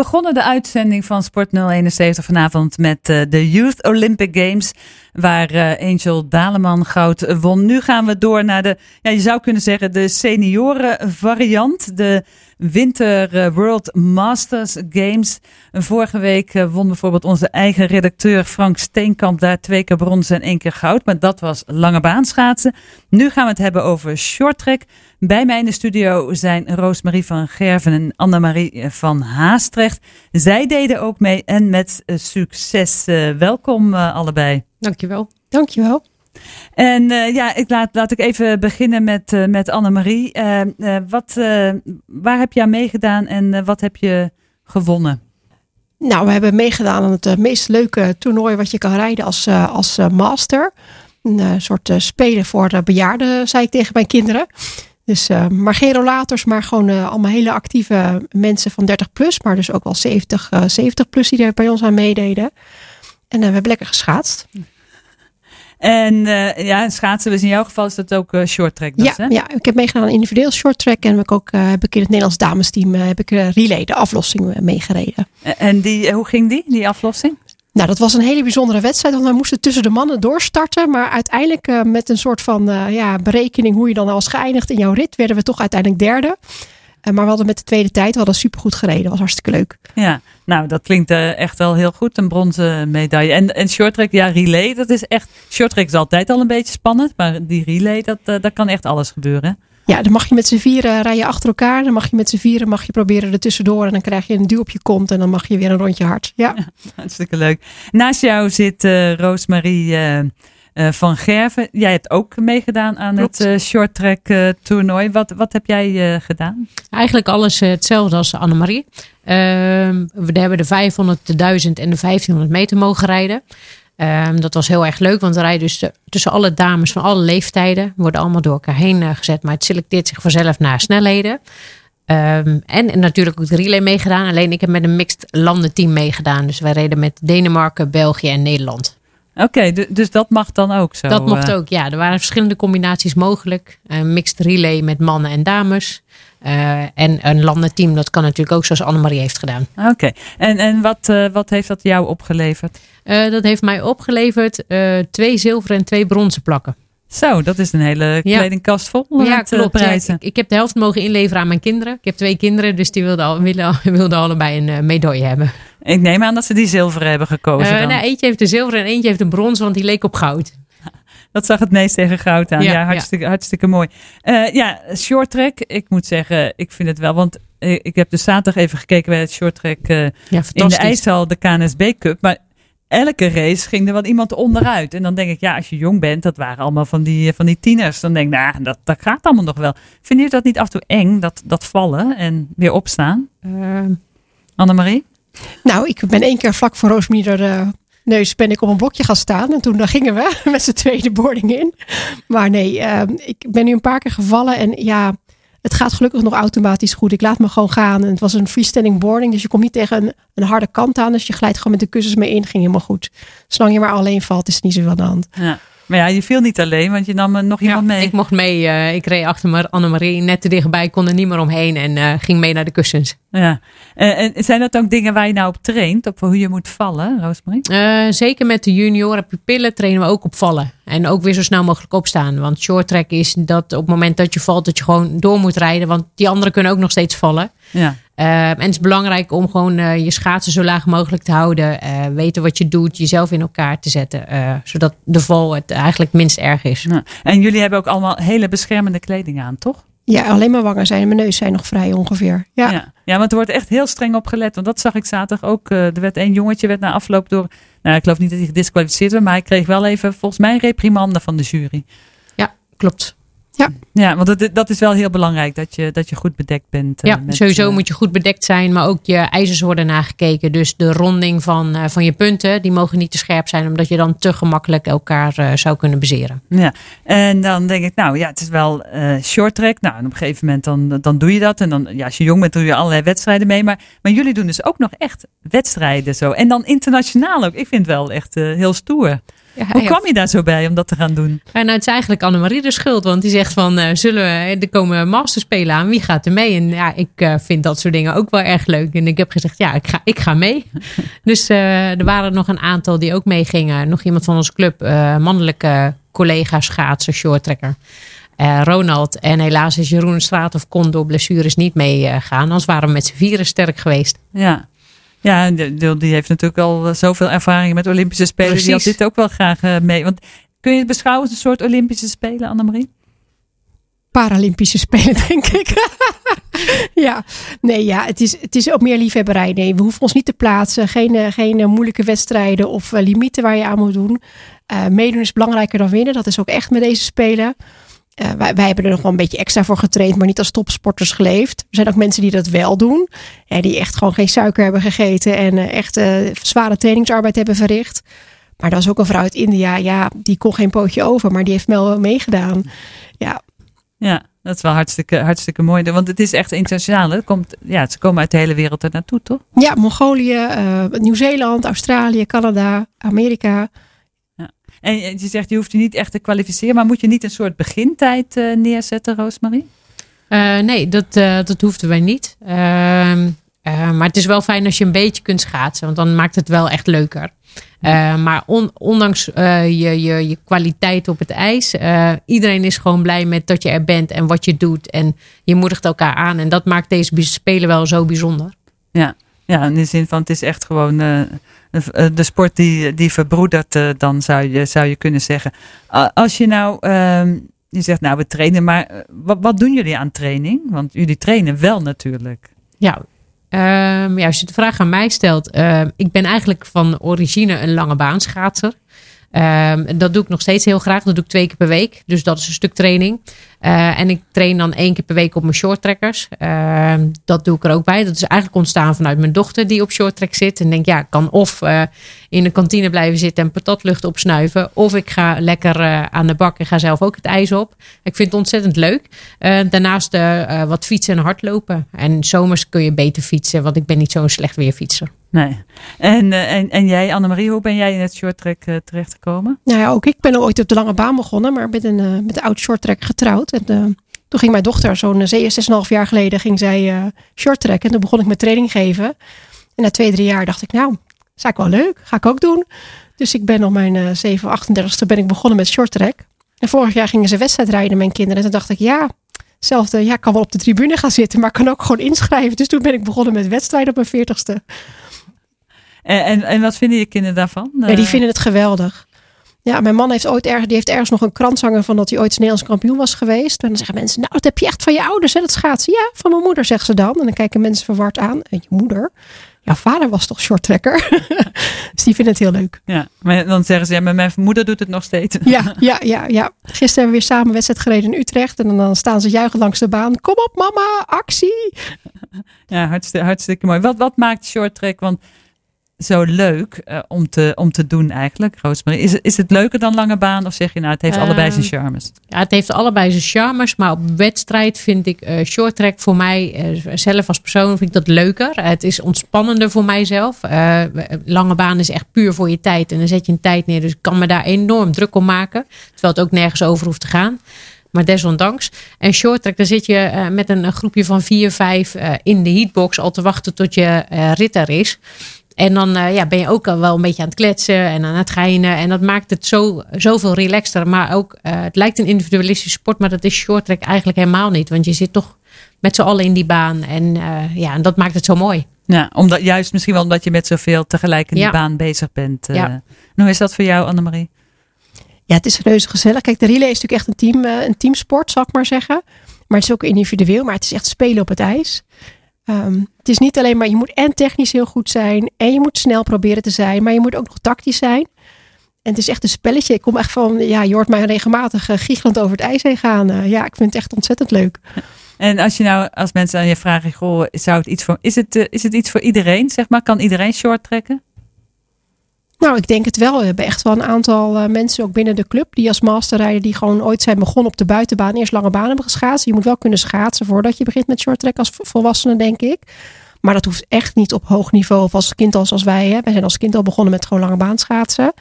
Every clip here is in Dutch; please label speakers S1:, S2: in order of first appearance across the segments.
S1: begonnen de uitzending van Sport 071 vanavond met uh, de Youth Olympic Games. Waar uh, Angel Daleman goud won. Nu gaan we door naar de, ja, je zou kunnen zeggen, de senioren variant. De Winter World Masters Games. Vorige week won bijvoorbeeld onze eigen redacteur Frank Steenkamp daar twee keer brons en één keer goud. Maar dat was lange baan schaatsen. Nu gaan we het hebben over short track. Bij mij in de studio zijn Roosmarie van Gerven en Annemarie van Haastrecht. Zij deden ook mee en met succes. welkom allebei.
S2: Dankjewel.
S3: Dankjewel.
S1: En uh, ja, ik laat, laat ik even beginnen met, uh, met Annemarie. Uh, wat, waar heb aan meegedaan en wat heb je gewonnen?
S3: Nou, we hebben meegedaan aan het meest leuke toernooi wat je kan rijden als, als master. Een soort spelen voor de bejaarden, zei ik tegen mijn kinderen. Dus, maar geen rollators, maar gewoon allemaal hele actieve mensen van 30 plus. Maar dus ook wel 70, 70 plus die er bij ons aan meededen. En we hebben lekker geschaatst.
S1: En uh, ja, schaatsen, dus in jouw geval is dat ook uh, short track. Dus,
S3: ja,
S1: hè?
S3: ja, ik heb meegedaan aan individueel short track. En heb ik ook, uh, heb ik in het Nederlands damesteam heb ik relay, de aflossing, meegereden.
S1: En die, hoe ging die, die aflossing?
S3: Nou, dat was een hele bijzondere wedstrijd. Want we moesten tussen de mannen doorstarten. Maar uiteindelijk met een soort van ja, berekening hoe je dan was geëindigd in jouw rit, werden we toch uiteindelijk derde. Maar we hadden met de tweede tijd, we hadden supergoed gereden. Dat was hartstikke leuk.
S1: Ja, nou, dat klinkt uh, echt wel heel goed, een bronzen medaille. En, en shorttrack, ja, relay, dat is echt... Shorttrack is altijd al een beetje spannend, maar die relay, dat, uh, daar kan echt alles gebeuren.
S3: Ja, dan mag je met z'n vieren rijden achter elkaar. Dan mag je met z'n vieren mag je proberen er tussendoor. En dan krijg je een duw op je kont en dan mag je weer een rondje hard. Ja, ja
S1: hartstikke leuk. Naast jou zit uh, Roosmarie... Uh, van Gerven, jij hebt ook meegedaan aan Klopt. het uh, short track uh, toernooi. Wat, wat heb jij gedaan?
S2: Eigenlijk alles hetzelfde als Annemarie. Ehm, we hebben de 500, de 1000 en de 1500 meter mogen rijden. Um, dat was heel erg leuk, want we rijden dus de, tussen alle dames van alle leeftijden. Worden allemaal door elkaar heen gezet, maar het selecteert zich vanzelf naar snelheden. Um, en, en, natuurlijk ook de relay meegedaan. Alleen ik heb met een mixed landenteam meegedaan. Dus wij reden met Denemarken, België en Nederland.
S1: Oké, okay, dus dat mag dan ook zo?
S2: Dat mocht ook, ja. Er waren verschillende combinaties mogelijk. Een mixed relay met mannen en dames. Uh, en een landenteam, dat kan natuurlijk ook zoals Annemarie heeft gedaan.
S1: Oké, okay. en, en wat, uh, wat heeft dat jou opgeleverd?
S2: Uh, dat heeft mij opgeleverd twee zilveren en twee bronzen plakken.
S1: Zo, dat is een hele kledingkast vol.
S2: Ja, klopt. Prijzen. Ja, ik, ik, heb de helft mogen inleveren aan mijn kinderen. Ik heb twee kinderen, dus die wilden, al, wilden, wilden allebei een medaille hebben.
S1: Ik neem aan dat ze die zilveren hebben gekozen. Uh,
S2: nou, eentje heeft de zilveren en eentje heeft een brons, want die leek op goud.
S1: Dat zag het meest tegen goud aan. Ja, ja hartstikke, ja. hartstikke mooi. Uh, ja, short track. Ik moet zeggen, ik vind het wel. Want ik heb dus zaterdag even gekeken bij het short track uh, ja, in de IJssel, de KNSB Cup. Maar elke race ging er wel iemand onderuit. En dan denk ik, ja, als je jong bent, dat waren allemaal van die, van die tieners. Dan denk ik, nou, dat, dat gaat allemaal nog wel. Vind je dat niet af en toe eng, dat, dat vallen en weer opstaan? Uh, Annemarie?
S3: Nou, ik ben één keer vlak voor Roosmieder uh, neus ben ik op een blokje gaan staan. En toen daar gingen we met z'n tweede boarding in. Maar nee, uh, ik ben nu een paar keer gevallen. En ja, het gaat gelukkig nog automatisch goed. Ik laat me gewoon gaan. En het was een freestanding boarding. Dus je komt niet tegen een, een harde kant aan. Dus je glijdt gewoon met de kussens mee in. Ging helemaal goed. Zolang je maar alleen valt, is het niet zoveel aan de hand.
S1: Ja. Maar ja, je viel niet alleen, want je nam nog iemand
S2: ja,
S1: mee.
S2: Ik mocht mee. Uh, ik reed achter Annemarie net te dichtbij, kon er niet meer omheen en uh, ging mee naar de kussens.
S1: Ja. Uh, en zijn dat ook dingen waar je nou op traint, op hoe je moet vallen, Roosmarie?
S2: zeker met de junioren pupillen trainen we ook op vallen. En ook weer zo snel mogelijk opstaan. Want short track is dat op het moment dat je valt, dat je gewoon door moet rijden. Want die anderen kunnen ook nog steeds vallen.
S1: Ja.
S2: Uh, en het is belangrijk om gewoon uh, je schaatsen zo laag mogelijk te houden. Uh, weten wat je doet, jezelf in elkaar te zetten. zodat de val het eigenlijk minst erg is.
S1: Ja. En jullie hebben ook allemaal hele beschermende kleding aan, toch?
S3: Ja, alleen mijn wangen zijn en mijn neus zijn nog vrij ongeveer. Ja,
S1: ja. ja want er wordt echt heel streng op gelet. Want dat zag ik zaterdag ook. er werd een jongetje werd na afloop door... Nou, ik geloof niet dat hij gedisqualificeerd werd. Maar hij kreeg wel even volgens mij een reprimande van de jury.
S2: Ja, klopt.
S3: Ja,
S1: ja want dat, dat is wel heel belangrijk dat je, dat je goed bedekt bent.
S2: Ja, met, sowieso uh, moet je goed bedekt zijn, maar ook je ijzers worden nagekeken. Dus de ronding van, uh, van je punten, die mogen niet te scherp zijn, omdat je dan te gemakkelijk elkaar uh, zou kunnen bezeren.
S1: Ja, en dan denk ik, nou ja, het is wel short track. Nou, en op een gegeven moment dan, dan doe je dat. En dan, ja, als je jong bent, doe je allerlei wedstrijden mee. Maar, maar jullie doen dus ook nog echt wedstrijden zo. En dan internationaal ook. Ik vind het wel echt heel stoer.
S2: Ja,
S1: Hoe kwam je daar zo bij om dat te gaan doen?
S2: En nou, het is eigenlijk Annemarie de schuld. Want die zegt van, eh, zullen we, er komen masterspelen aan. Wie gaat er mee? En ja, ik eh, vind dat soort dingen ook wel erg leuk. En ik heb gezegd, ja, ik ga, ik ga mee. dus eh, er waren nog een aantal die ook meegingen. Nog iemand van onze club, eh, mannelijke collega schaatser, shorttrekker. Eh, Ronald. En helaas is Jeroen Straat of kon door blessures niet meegaan. Anders waren we met z'n vieren sterk geweest.
S1: Ja. Ja, die die heeft natuurlijk al eh, zoveel ervaring met Olympische Spelen. Die had dit ook wel graag eh, mee. Want kun je het beschouwen als een soort Olympische Spelen, Annemarie?
S3: Paralympische Spelen, denk ik. ja, nee, ja, het is, het is ook meer liefhebberij. Nee, we hoeven ons niet te plaatsen. Geen, eh, geen moeilijke wedstrijden of limieten waar je aan moet doen. Eh, meedoen is belangrijker dan winnen. Dat is ook echt met deze Spelen. Eh, wij, wij hebben er nog wel een beetje extra voor getraind, maar niet als topsporters geleefd. Er zijn ook mensen die dat wel doen. Ja, die echt gewoon geen suiker hebben gegeten en eh, echt eh, zware trainingsarbeid hebben verricht. Maar er was ook een vrouw uit India, ja, die kon geen pootje over, maar die heeft wel meegedaan. Ja,
S1: Ja, dat is wel hartstikke, hartstikke mooi. Want het is echt internationaal. hè? Het komt, ja, ze komen uit de hele wereld er naartoe, toch?
S3: Ja, Mongolië, Nieuw-Zeeland, Australië, Canada, Amerika.
S1: En je zegt, je hoeft je niet echt te kwalificeren. Maar moet je niet een soort begintijd eh, neerzetten, Roosmarie?
S2: Eh, nee, dat, eh, dat hoefden wij niet. Ehm, eh, maar het is wel fijn als je een beetje kunt schaatsen, want dan maakt het wel echt leuker. Eh, maar on- ondanks eh, je, je, je kwaliteit op het ijs, eh, iedereen is gewoon blij met dat je er bent en wat je doet. En je moedigt elkaar aan. En dat maakt deze spelen wel zo bijzonder.
S1: Ja, ja in de zin van het is echt gewoon eh, de, de sport die, die verbroedert, eh, dan zou je, zou je kunnen zeggen. Als je nou, ehm, je zegt nou we trainen, maar eh, wat, wat doen jullie aan training? Want jullie trainen wel natuurlijk.
S2: Ja, ehm, ja, als je de vraag aan mij stelt. ehm, ik ben eigenlijk van origine een lange baanschaatser. Ehm, dat doe ik nog steeds heel graag. Dat doe ik twee keer per week. Dus dat is een stuk training. Eh, en ik train dan één keer per week op mijn shorttrekkers. Ehm dat doe ik er ook bij. Dat is eigenlijk ontstaan vanuit mijn dochter die op shorttrack zit. En denk, ja, ik kan of eh, in de kantine blijven zitten en patatlucht opsnuiven. Of ik ga lekker eh, aan de bak en ga zelf ook het ijs op. Ik vind het ontzettend leuk. Daarnaast wat fietsen en hardlopen. En zomers kun je beter fietsen, want ik ben niet zo'n slecht weerfietser.
S1: Nee. En, eh, en, en jij, Annemarie, hoe ben jij in het shorttrack eh, terechtgekomen?
S3: Nou ja, ook ik ben ooit op de lange baan begonnen, maar met een, eh, met een oud shorttrack getrouwd. En toen ging mijn dochter, zo'n 6,5 jaar geleden, ging zij shorttrack. En toen begon ik met training geven. En na twee, drie jaar dacht ik, nou, is eigenlijk wel leuk. Ga ik ook doen. Dus ik ben op mijn eh 7, 38ste ben ik begonnen met shorttrack. En vorig jaar gingen ze wedstrijd rijden, mijn kinderen. En toen dacht ik, ja, hetzelfde. Ja, ik kan wel op de tribune gaan zitten, maar ik kan ook gewoon inschrijven. Dus toen ben ik begonnen met wedstrijden op mijn 40ste.
S1: En, en, en wat vinden je kinderen daarvan?
S3: Ja, die
S1: Eh,
S3: vinden het geweldig. Ja, mijn man heeft ooit erg, die heeft ergens nog een krant hangen van dat hij ooit Nederlands kampioen was geweest. En dan zeggen mensen, nou, dat heb je echt van je ouders, hè, dat schaatsen. Ja, van mijn moeder, zegt ze dan. En dan kijken mensen verward aan. En je moeder? Ja, vader was toch shorttrekker? dus die vinden het heel leuk.
S1: Ja, maar dan zeggen ze, ja, maar mijn moeder doet het nog steeds.
S3: Ja, ja, ja, ja. Gisteren hebben we weer samen wedstrijd gereden in Utrecht. En dan staan ze juichen langs de baan. Kom op mama, actie.
S1: Ja, hartstikke, hartstikke mooi. Wat, wat maakt shorttrack want zo leuk eh, om, te, om te doen eigenlijk, Roosmarie? Is, het- is het leuker dan lange baan of zeg je nou, het heeft
S2: Ehm,
S1: allebei zijn charmes?
S2: Ja, het heeft allebei zijn charmes, maar op wedstrijd vind ik eh shorttrack voor mij eh, zelf als persoon vind ik dat leuker. het is ontspannender voor mijzelf. Lange baan is echt puur voor je tijd en dan zet je een tijd neer, dus ik kan me daar enorm druk om maken, terwijl het ook nergens over hoeft te gaan. Maar desondanks. En shorttrack, daar zit je met een, groepje van vier, vijf eh, in de heatbox al te wachten tot je eh, rit er is. En dan eh, ja, ben je ook al wel een beetje aan het kletsen en aan het geinen. En dat maakt het zo, zoveel relaxter. Maar ook, eh, het lijkt een individualistische sport, maar dat is shorttrack eigenlijk helemaal niet. Want je zit toch met z'n allen in die baan. En eh, ja, en dat maakt het zo mooi.
S1: Ja, omdat, juist misschien wel omdat je met zoveel tegelijk in die baan bezig bent.
S2: Ja.
S1: En hoe is dat voor jou, Annemarie?
S3: Ja, het is reuze gezellig. Kijk, de relay is natuurlijk echt een, team, een teamsport, zal ik maar zeggen. Maar het is ook individueel, maar het is echt spelen op het ijs. Ehm, het is niet alleen maar, je moet en technisch heel goed zijn. En je moet snel proberen te zijn. Maar je moet ook nog tactisch zijn. En het is echt een spelletje. Ik kom echt van, ja, je hoort mij regelmatig uh, giechelend over het ijs heen gaan. Uh, ja, ik vind het echt ontzettend leuk.
S1: En als je nou, als mensen aan je vragen, goh, zou het iets voor, is het, uh, is het iets voor iedereen, zeg maar? Kan iedereen short trekken?
S3: Nou, ik denk het wel. We hebben echt wel een aantal uh, mensen ook binnen de club die als master rijden, die gewoon ooit zijn begonnen op de buitenbaan, eerst lange baan hebben geschaatst. Je moet wel kunnen schaatsen voordat je begint met short track als volwassene, denk ik. Maar dat hoeft echt niet op hoog niveau of als kind als, als wij. Hè. Wij zijn als kind al begonnen met gewoon lange baan schaatsen.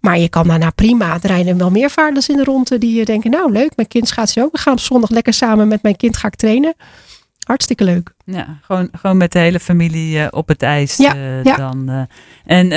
S3: Maar je kan daarna prima. Er rijden wel meer vaarders in de ronde die denken, nou leuk, mijn kind gaat ook. We gaan op zondag lekker samen met mijn kind ga ik trainen. Hartstikke leuk.
S1: Ja, gewoon, gewoon met de hele familie uh, op het ijs
S3: ja,
S1: uh,
S3: ja.
S1: dan. Uh, en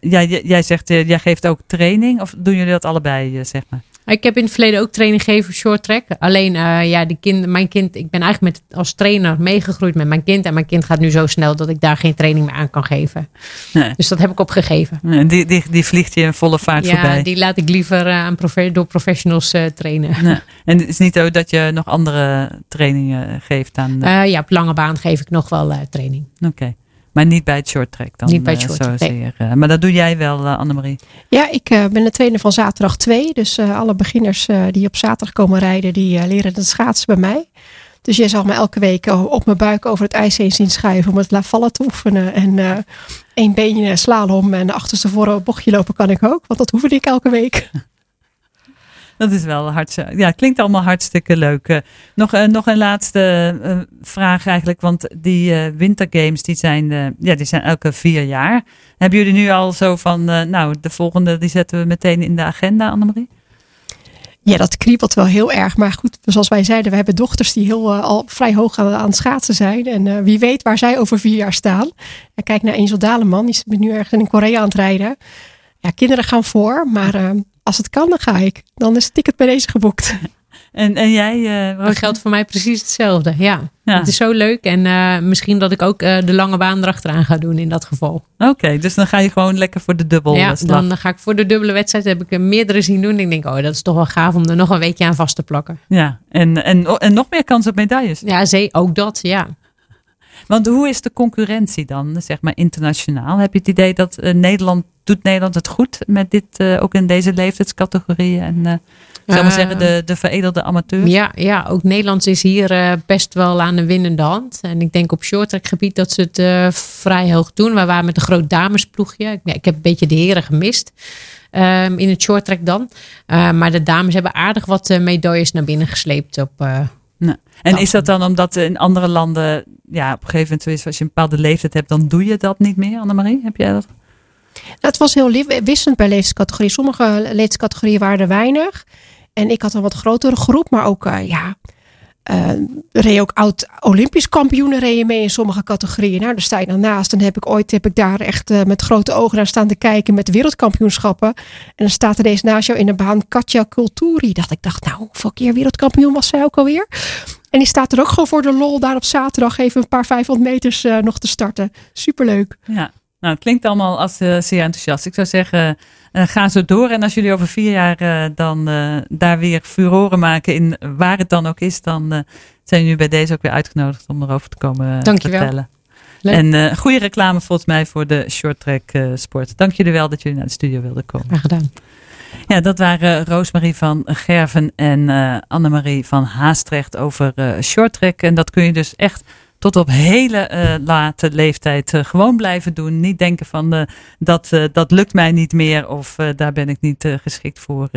S1: ja, jij zegt, jij geeft ook training of doen jullie dat allebei, zeg maar?
S2: Ik heb in het verleden ook training gegeven short track. Alleen, uh, ja, die kind, mijn kind, ik ben eigenlijk met, als trainer meegegroeid met mijn kind. En mijn kind gaat nu zo snel dat ik daar geen training meer aan kan geven. Nee. Dus dat heb ik opgegeven.
S1: En die, die, die vliegt je in volle vaart
S2: ja,
S1: voorbij?
S2: Ja, die laat ik liever aan profe door professionals uh, trainen.
S1: Nee. En het is niet zo dat je nog andere trainingen geeft aan? De...
S2: Ja, op lange baan geef ik nog wel training.
S1: Oké. Okay. Maar niet bij het short track dan?
S2: Niet bij het short track,
S1: uh, nee. uh, Maar dat doe jij wel, uh, Annemarie?
S3: Ja, ik ben de trainer van zaterdag 2. Dus alle beginners die op zaterdag komen rijden, die leren het schaatsen bij mij. Dus jij zal me elke week op mijn buik over het ijs heen zien schuiven om het vallen te oefenen. En één been slalom en de achterste voor bochtje lopen kan ik ook. Want dat oefen ik elke week.
S1: Dat is wel hartstikke. Ja, klinkt allemaal hartstikke leuk. Uh, nog, uh, nog een laatste vraag eigenlijk. Want die wintergames die zijn, ja, die zijn elke vier jaar. Hebben jullie nu al zo van. nou, de volgende die zetten we meteen in de agenda, Annemarie?
S3: Ja, dat kriebelt wel heel erg. Maar goed, zoals wij zeiden, we hebben dochters die heel, al vrij hoog aan, het schaatsen zijn. En wie weet waar zij over vier jaar staan. Kijk naar Angel Daleman, die is nu ergens in Korea aan het rijden. Ja, kinderen gaan voor, maar als het kan, dan ga ik. Dan is het ticket bij deze geboekt.
S1: En, en jij? Uh,
S2: dat geldt voor mij precies hetzelfde. Ja. ja. Het is zo leuk. En uh, misschien dat ik ook uh, de lange baan erachteraan ga doen in dat geval.
S1: Oké, okay, dus dan ga je gewoon lekker voor de dubbel.
S2: Ja, dan ga ik voor de dubbele wedstrijd. Heb ik er meerdere zien doen. Ik denk, oh, dat is toch wel gaaf om er nog een weekje aan vast te plakken.
S1: Ja, en, en, en nog meer kans op medailles.
S2: Ja, zee, ook dat, ja.
S1: Want hoe is de concurrentie dan, zeg maar internationaal? Heb je het idee dat uh, Nederland, doet Nederland het goed met dit, uh, ook in deze leeftijdscategorieën en uh, zou maar zeggen de, de veredelde amateurs?
S2: Ja, ja, ook Nederland is hier best wel aan de winnende hand. En ik denk op shorttrack gebied dat ze het vrij hoog doen. We waren met een groot damesploegje. Ik, ik heb een beetje de heren gemist. Um, in het shorttrack dan. maar de dames hebben aardig wat medailles naar binnen gesleept op,
S1: nou, en is dat dan omdat in andere landen, ja, op een gegeven moment, als je een bepaalde leeftijd hebt, dan doe je dat niet meer, Annemarie? Heb jij dat?
S3: Nou, het was heel wisselend per leeftijdscategorie. Sommige leeftijdscategorieën waren er weinig. En ik had een wat grotere groep, maar ook, uh, ja, uh, reed ook oud Olympisch kampioenen reden mee in sommige categorieën. Nou, daar sta je dan naast. En heb ik ooit heb ik daar echt uh, met grote ogen naar staan te kijken met wereldkampioenschappen. En dan staat er deze naast jou in de baan Katja Kulturi. Dat ik dacht, nou, hoeveel keer wereldkampioen was zij ook alweer? En die staat er ook gewoon voor de lol daar op zaterdag even een paar 500 meters uh, nog te starten. Superleuk.
S1: Ja. Nou, het klinkt allemaal als zeer enthousiast. Ik zou zeggen, uh, ga zo door. En als jullie over vier jaar uh, dan daar weer furoren maken in waar het dan ook is, dan zijn jullie bij deze ook weer uitgenodigd om erover te komen
S2: Dankjewel.
S1: vertellen. Leuk. En goede reclame volgens mij voor de short track sport. Dank jullie wel dat jullie naar de studio wilden komen.
S2: Graag gedaan.
S1: Ja, dat waren Roosmarie van Gerven en Annemarie van Haastrecht over short track. En dat kun je dus echt tot op hele uh, late leeftijd uh, gewoon blijven doen. Niet denken van uh, dat, dat lukt mij niet meer of daar ben ik niet geschikt voor.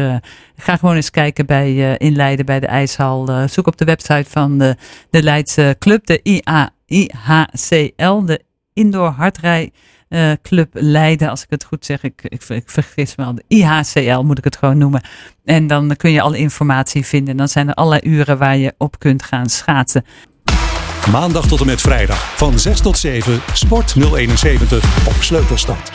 S1: ga gewoon eens kijken bij, in Leiden bij de IJshal. zoek op de website van de, de Leidse Club, de IA, IHCL, de Indoor Hardrij. Club Leiden, als ik het goed zeg, ik, ik, ik vergis me al, de IHCL moet ik het gewoon noemen. En dan kun je alle informatie vinden. Dan zijn er allerlei uren waar je op kunt gaan schaatsen.
S4: Maandag tot en met vrijdag van 6 tot 7 Sport 071 op Sleutelstad.